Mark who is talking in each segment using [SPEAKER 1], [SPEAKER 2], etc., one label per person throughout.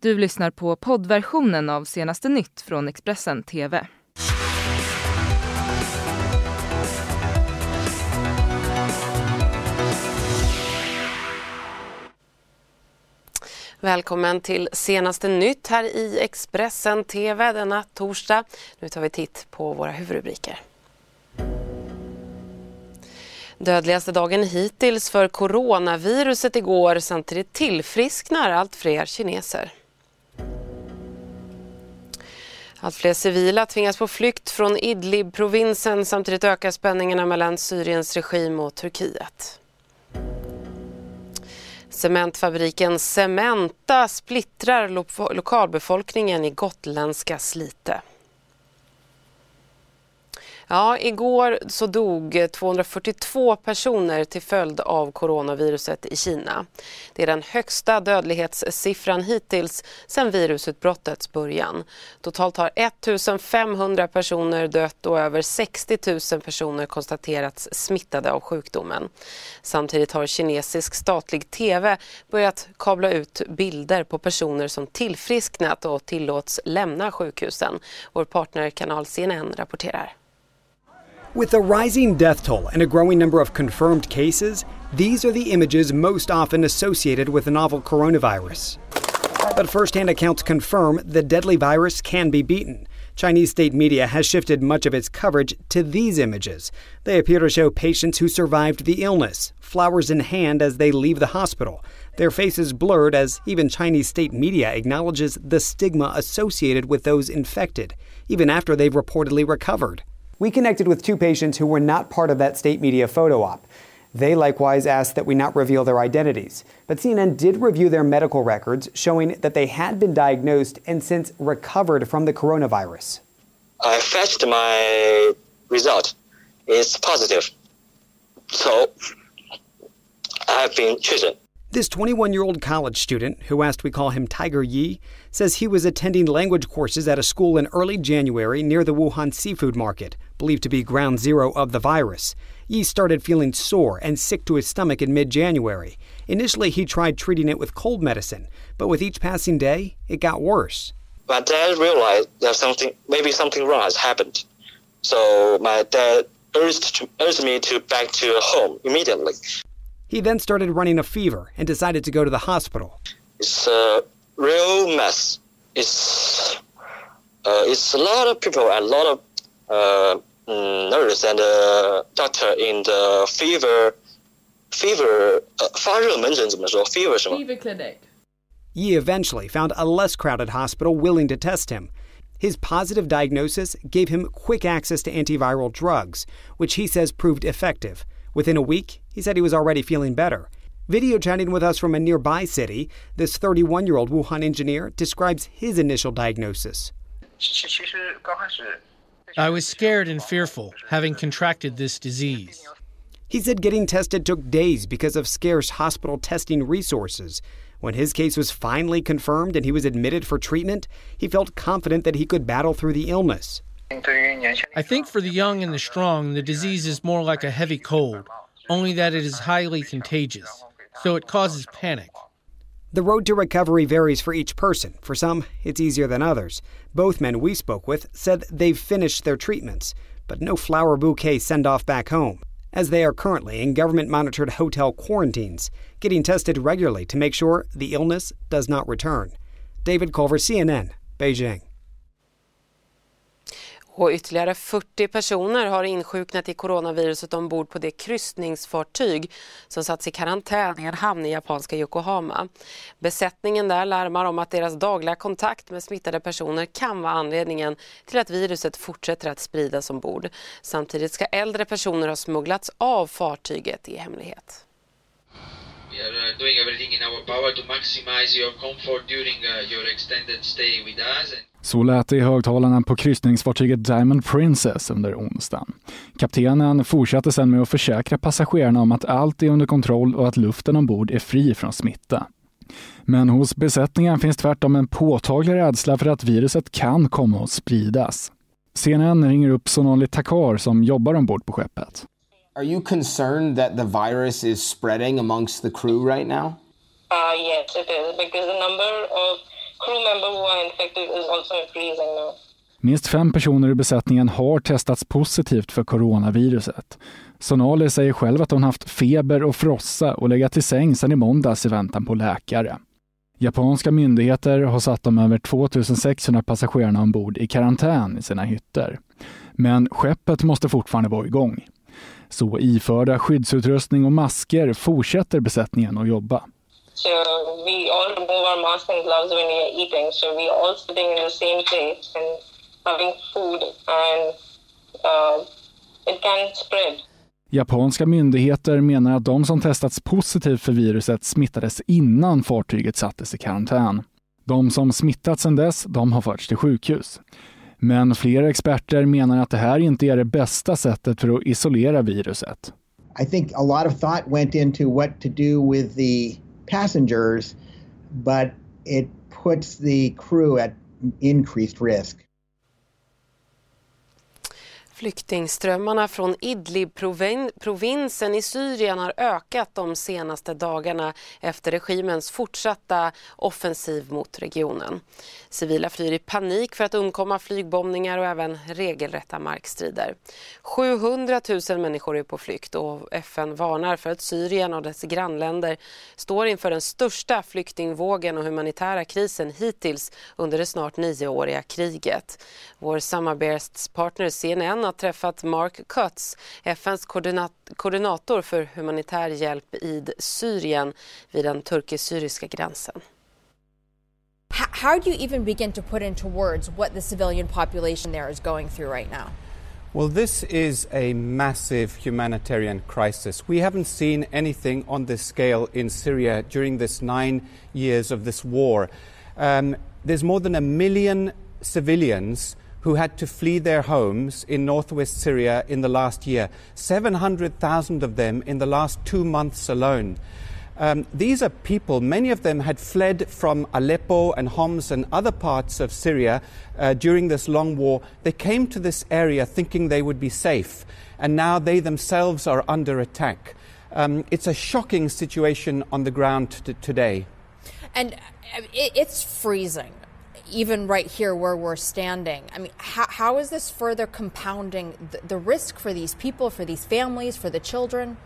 [SPEAKER 1] Du lyssnar på poddversionen av senaste nytt från Expressen TV.
[SPEAKER 2] Välkommen till senaste nytt här i Expressen TV denna torsdag. Nu tar vi titt på våra huvudrubriker. Dödligaste dagen hittills för coronaviruset igår. Samtidigt tillfrisknar allt fler kineser. Allt fler civila tvingas på flykt från Idlib-provinsen. Samtidigt ökar spänningarna mellan Syriens regim och Turkiet. Cementfabriken Cementa splittrar lo lokalbefolkningen i gotländska Slite. Ja, igår så dog 242 personer till följd av coronaviruset i Kina. Det är den högsta dödlighetssiffran hittills sedan virusutbrottets början. Totalt har 1500 personer dött och över 60 000 personer konstaterats smittade av sjukdomen. Samtidigt har kinesisk statlig tv börjat kabla ut bilder på personer som tillfrisknat och tillåts lämna sjukhusen. Vår partnerkanal CNN rapporterar.
[SPEAKER 3] With a rising death toll and a growing number of confirmed cases, these are the images most often associated with the novel coronavirus. But firsthand accounts confirm the deadly virus can be beaten. Chinese state media has shifted much of its coverage to these images. They appear to show patients who survived the illness, flowers in hand as they leave the hospital. Their faces blurred as even Chinese state media acknowledges the stigma associated with those infected, even after they've reportedly recovered. We connected with two patients who were not part of that state media photo op. They likewise asked that we not reveal their identities. But CNN did review their medical records, showing that they had been diagnosed and since recovered from the coronavirus.
[SPEAKER 4] Uh, I fetched my result. It's positive. So I have been chosen.
[SPEAKER 3] This 21 year old college student, who asked we call him Tiger Yi, says he was attending language courses at a school in early January near the Wuhan seafood market, believed to be ground zero of the virus. Yi started feeling sore and sick to his stomach in mid January. Initially, he tried treating it with cold medicine, but with each passing day, it got worse.
[SPEAKER 4] My dad realized that something, maybe something wrong has happened. So my dad urged, to, urged me to back to home immediately.
[SPEAKER 3] He then started running a fever and decided to go to the hospital.
[SPEAKER 4] It's a real mess. It's uh, it's a lot of people and a lot of uh, mm, nurse and uh, doctor in the fever fever 呃发热门诊怎么说？fever 什么
[SPEAKER 5] Fever clinic.
[SPEAKER 3] Yi eventually found a less crowded hospital willing to test him. His positive diagnosis gave him quick access to antiviral drugs, which he says proved effective. Within a week, he said he was already feeling better. Video chatting with us from a nearby city, this 31 year old Wuhan engineer describes his initial diagnosis.
[SPEAKER 6] I was scared and fearful, having contracted this disease.
[SPEAKER 3] He said getting tested took days because of scarce hospital testing resources. When his case was finally confirmed and he was admitted for treatment, he felt confident that he could battle through the illness.
[SPEAKER 6] I think for the young and the strong, the disease is more like a heavy cold, only that it is highly contagious, so it causes panic.
[SPEAKER 3] The road to recovery varies for each person. For some, it's easier than others. Both men we spoke with said they've finished their treatments, but no flower bouquet send off back home, as they are currently in government monitored hotel quarantines, getting tested regularly to make sure the illness does not return. David Culver, CNN, Beijing.
[SPEAKER 2] Och ytterligare 40 personer har insjuknat i coronaviruset ombord på det kryssningsfartyg som satts i karantän i en hamn i japanska Yokohama. Besättningen där larmar om att deras dagliga kontakt med smittade personer kan vara anledningen till att viruset fortsätter att spridas ombord. Samtidigt ska äldre personer ha smugglats av fartyget i hemlighet.
[SPEAKER 7] We are uh, doing everything in our power to maximize your comfort during uh, your extended stay with us.
[SPEAKER 8] Så lät det i högtalarna på kryssningsfartyget Diamond Princess under onsdagen. Kaptenen fortsatte sedan med att försäkra passagerarna om att allt är under kontroll och att luften ombord är fri från smitta. Men hos besättningen finns tvärtom en påtaglig rädsla för att viruset kan komma att spridas. CNN ringer upp Sonali Takar som jobbar ombord på skeppet.
[SPEAKER 9] Are you concerned that the virus is spreading amongst the crew right now?
[SPEAKER 10] Uh, yes, it is because the number of
[SPEAKER 5] crew member who are infected is also increasing now.
[SPEAKER 8] Minst fem personer i besättningen har testats positivt för coronaviruset. Sonali säger själv att hon haft feber och frossa och legat i säng sedan i måndags i väntan på läkare. Japanska myndigheter har satt de över 2600 passagerarna ombord i karantän i sina hytter. Men skeppet måste fortfarande vara igång. Så iförda skyddsutrustning och masker fortsätter besättningen att jobba.
[SPEAKER 5] So we all remove our masks and gloves when we are eating. So we are all sitting in the same place and having food and uh, it can spread.
[SPEAKER 8] Japanska myndigheter menar att de som testats positivt för viruset smittades innan fartyget sattes i karantän. De som smittats sedan dess, de har förts till sjukhus. Men flera experter menar att det här inte är det bästa sättet för att isolera viruset.
[SPEAKER 10] I think a lot of thought went into what to do with the passengers, but it puts the crew at increased risk.
[SPEAKER 2] Flyktingströmmarna från Idlib-provinsen i Syrien har ökat de senaste dagarna efter regimens fortsatta offensiv mot regionen. Civila flyr i panik för att undkomma flygbombningar och även regelrätta markstrider. 700 000 människor är på flykt och FN varnar för att Syrien och dess grannländer står inför den största flyktingvågen och humanitära krisen hittills under det snart nioåriga kriget. Vår samarbetspartner CNN har träffat Mark Cutts, FNs koordinator för humanitär hjälp i Syrien vid den turkisk-syriska gränsen.
[SPEAKER 11] How do you even begin to put into words what the civilian population there is going through right now?
[SPEAKER 12] Well, this is a massive humanitarian crisis. We haven't seen anything on this scale in Syria during this nine years of this war. Um, there's more than a million civilians who had to flee their homes in northwest Syria in the last year, 700,000 of them in the last two months alone. Um, these are people, many of them had fled from Aleppo and Homs and other parts of Syria uh, during this long war. They came to this area thinking they would be safe, and now they themselves are under attack. Um, it's a shocking situation on the ground t- today.
[SPEAKER 11] And uh, it's freezing even right here where we're standing. I mean, how, how is this further compounding the, the, risk for these people, for these families, for the children?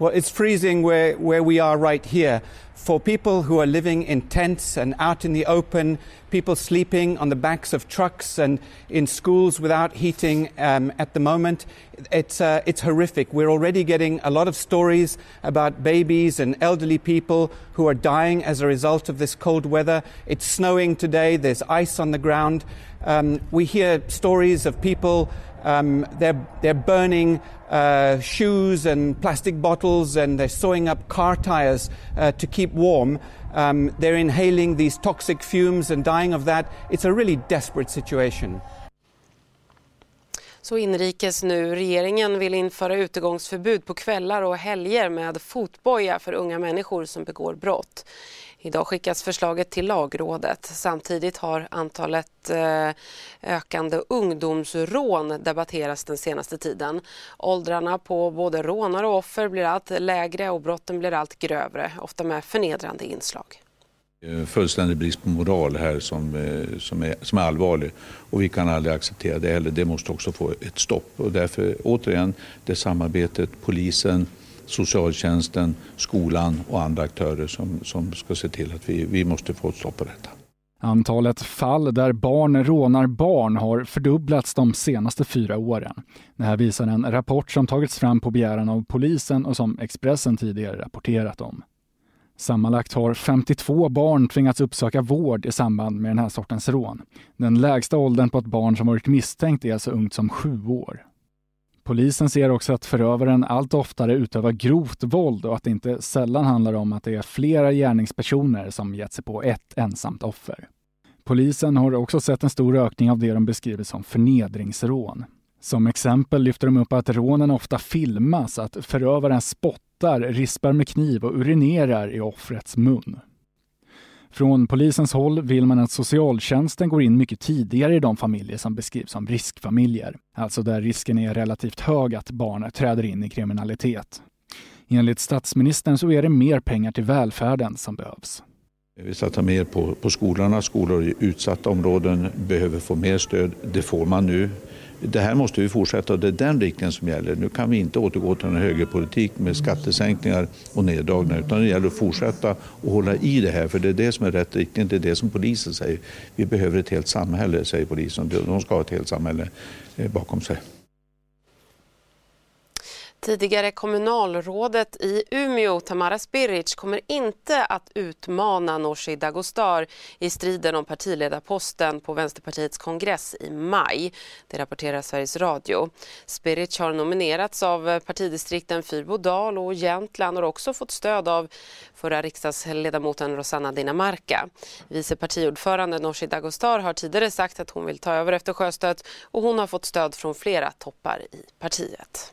[SPEAKER 12] Well, it's freezing where, where we are right here. For people who are living in tents and out in the open, people sleeping on the backs of trucks and in schools without heating um, at the moment, it's, uh, it's horrific. We're already getting a lot of stories about babies and elderly people who are dying as a result of this cold weather. It's snowing today, there's ice on the ground. Um, we hear stories of people, um, they're, they're burning uh, shoes and plastic bottles and they're sewing up car tires uh, to keep warm. Um, they're inhaling these toxic fumes and dying of that. It's a really desperate situation.
[SPEAKER 2] Så inrikes nu. Regeringen vill införa utegångsförbud på kvällar och helger med fotboja för unga människor som begår brott. Idag skickas förslaget till lagrådet. Samtidigt har antalet eh, ökande ungdomsrån debatterats den senaste tiden. Åldrarna på både rånare och offer blir allt lägre och brotten blir allt grövre, ofta med förnedrande inslag.
[SPEAKER 13] Fullständig brist på moral här som, eh, som, är, som är allvarlig och vi kan aldrig acceptera det heller. Det måste också få ett stopp och därför återigen det samarbetet polisen, socialtjänsten, skolan och andra aktörer som, som ska se till att vi, vi måste få ett stopp på detta.
[SPEAKER 8] Antalet fall där barn rånar barn har fördubblats de senaste fyra åren. Det här visar en rapport som tagits fram på begäran av polisen och som Expressen tidigare rapporterat om. Sammanlagt har 52 barn tvingats uppsöka vård i samband med den här sortens rån. Den lägsta åldern på ett barn som varit misstänkt är så ungt som sju år. Polisen ser också att förövaren allt oftare utövar grovt våld och att det inte sällan handlar om att det är flera gärningspersoner som gett sig på ett ensamt offer. Polisen har också sett en stor ökning av det de beskriver som förnedringsrån. Som exempel lyfter de upp att rånen ofta filmas, att förövaren spottar, rispar med kniv och urinerar i offrets mun. Från polisens håll vill man att socialtjänsten går in mycket tidigare i de familjer som beskrivs som riskfamiljer, alltså där risken är relativt hög att barn träder in i kriminalitet. Enligt statsministern så är det mer pengar till välfärden som behövs.
[SPEAKER 13] Vi satsar mer på, på skolorna. Skolor i utsatta områden behöver få mer stöd. Det får man nu. Det här måste vi fortsätta och det är den riktningen som gäller. Nu kan vi inte återgå till en högerpolitik med skattesänkningar och neddragningar utan det gäller att fortsätta och hålla i det här för det är det som är rätt riktning. Det är det som polisen säger. Vi behöver ett helt samhälle, säger polisen. De ska ha ett helt samhälle eh, bakom sig.
[SPEAKER 2] Tidigare kommunalrådet i Umeå, Tamara Spiric, kommer inte att utmana Nooshi Dadgostar i striden om partiledarposten på Vänsterpartiets kongress i maj. Det rapporterar Sveriges Radio. Spiric har nominerats av partidistrikten Fyrbodal och Jämtland och har också fått stöd av förra riksdagsledamoten Rosanna Dinamarca. Vice partiordförande Nooshi Dadgostar har tidigare sagt att hon vill ta över efter Sjöstedt och hon har fått stöd från flera toppar i partiet.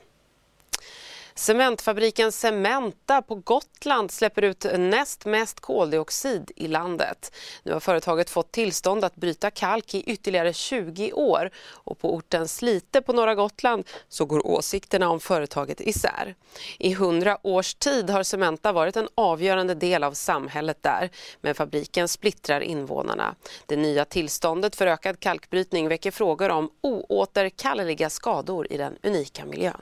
[SPEAKER 2] Cementfabriken Cementa på Gotland släpper ut näst mest koldioxid i landet. Nu har företaget fått tillstånd att bryta kalk i ytterligare 20 år och på orten Slite på norra Gotland så går åsikterna om företaget isär. I 100 års tid har Cementa varit en avgörande del av samhället där men fabriken splittrar invånarna. Det nya tillståndet för ökad kalkbrytning väcker frågor om oåterkalleliga skador i den unika miljön.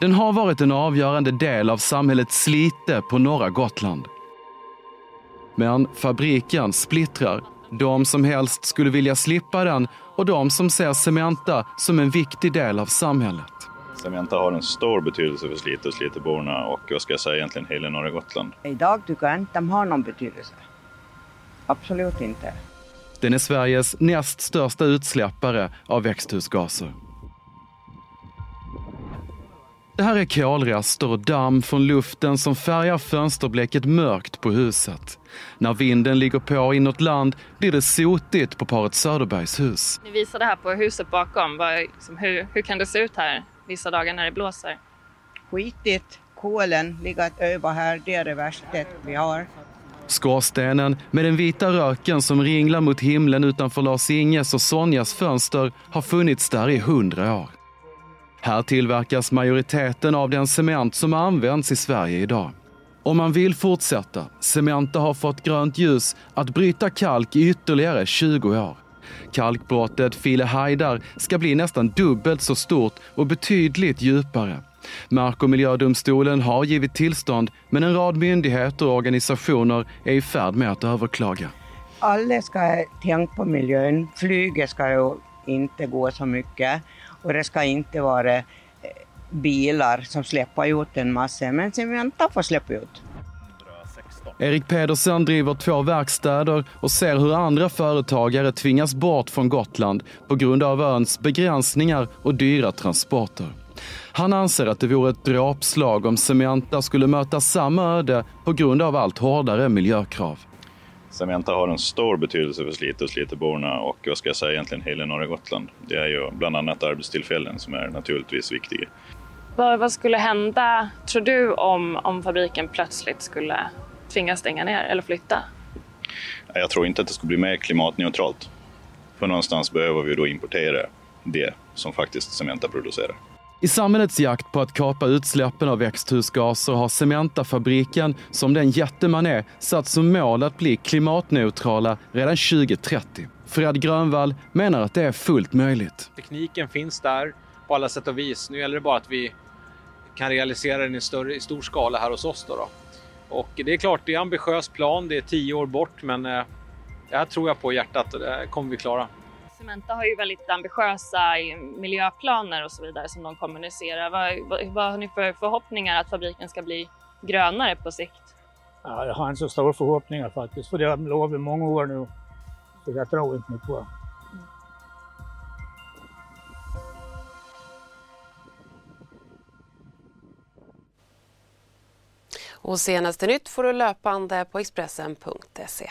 [SPEAKER 14] Den har varit en avgörande del av samhället Slite på norra Gotland. Men fabriken splittrar de som helst skulle vilja slippa den och de som ser Cementa som en viktig del av samhället.
[SPEAKER 15] Cementa har en stor betydelse för Slite och Sliteborna och vad ska jag säga egentligen hela norra Gotland.
[SPEAKER 16] Idag tycker jag inte de har någon betydelse. Absolut inte.
[SPEAKER 14] Den är Sveriges näst största utsläppare av växthusgaser. Det här är kolrester och damm från luften som färgar fönsterblecket mörkt på huset. När vinden ligger på inåt land blir det sotigt på paret Söderbergs hus.
[SPEAKER 17] Ni visar det här på huset bakom. Liksom, hur, hur kan det se ut här vissa dagar när det blåser?
[SPEAKER 16] Skitigt. Kolen ligger att öva här. Det är det värsta vi har.
[SPEAKER 14] Skorstenen med den vita röken som ringlar mot himlen utanför Lars-Inges och Sonjas fönster har funnits där i hundra år. Här tillverkas majoriteten av den cement som används i Sverige idag. Om man vill fortsätta, Cementa har fått grönt ljus att bryta kalk i ytterligare 20 år. Kalkbrottet Filehajdar ska bli nästan dubbelt så stort och betydligt djupare. Mark och miljödomstolen har givit tillstånd men en rad myndigheter och organisationer är i färd med att överklaga.
[SPEAKER 16] Alla ska tänka på miljön. Flyget ska ju inte gå så mycket och det ska inte vara eh, bilar som släpper ut en massa, men Cementa får släppa ut.
[SPEAKER 14] Erik Pedersen driver två verkstäder och ser hur andra företagare tvingas bort från Gotland på grund av öns begränsningar och dyra transporter. Han anser att det vore ett dråpslag om Cementa skulle möta samma öde på grund av allt hårdare miljökrav.
[SPEAKER 15] Cementa har en stor betydelse för Slite och Sliteborna och vad ska jag säga egentligen hela norra Gotland. Det är ju bland annat arbetstillfällen som är naturligtvis viktiga.
[SPEAKER 17] Vad, vad skulle hända, tror du, om, om fabriken plötsligt skulle tvingas stänga ner eller flytta?
[SPEAKER 15] Jag tror inte att det skulle bli mer klimatneutralt. För någonstans behöver vi då importera det som faktiskt Cementa producerar.
[SPEAKER 14] I samhällets jakt på att kapa utsläppen av växthusgaser har Cementafabriken, som den jätte man är, satt som mål att bli klimatneutrala redan 2030. Fred Grönvall menar att det är fullt möjligt.
[SPEAKER 18] Tekniken finns där på alla sätt och vis. Nu gäller det bara att vi kan realisera den i, större, i stor skala här hos oss. Då, då. Och det är klart, det är en ambitiös plan. Det är tio år bort, men eh, det här tror jag på hjärtat och det kommer vi klara.
[SPEAKER 17] Cementa har ju väldigt ambitiösa miljöplaner och så vidare som de kommunicerar. Vad, vad, vad har ni för förhoppningar att fabriken ska bli grönare på sikt?
[SPEAKER 19] Ja, jag har inte så stora förhoppningar faktiskt, för det har lovat i många år nu. Så jag tror inte mycket på det.
[SPEAKER 2] Och senaste nytt får du löpande på Expressen.se.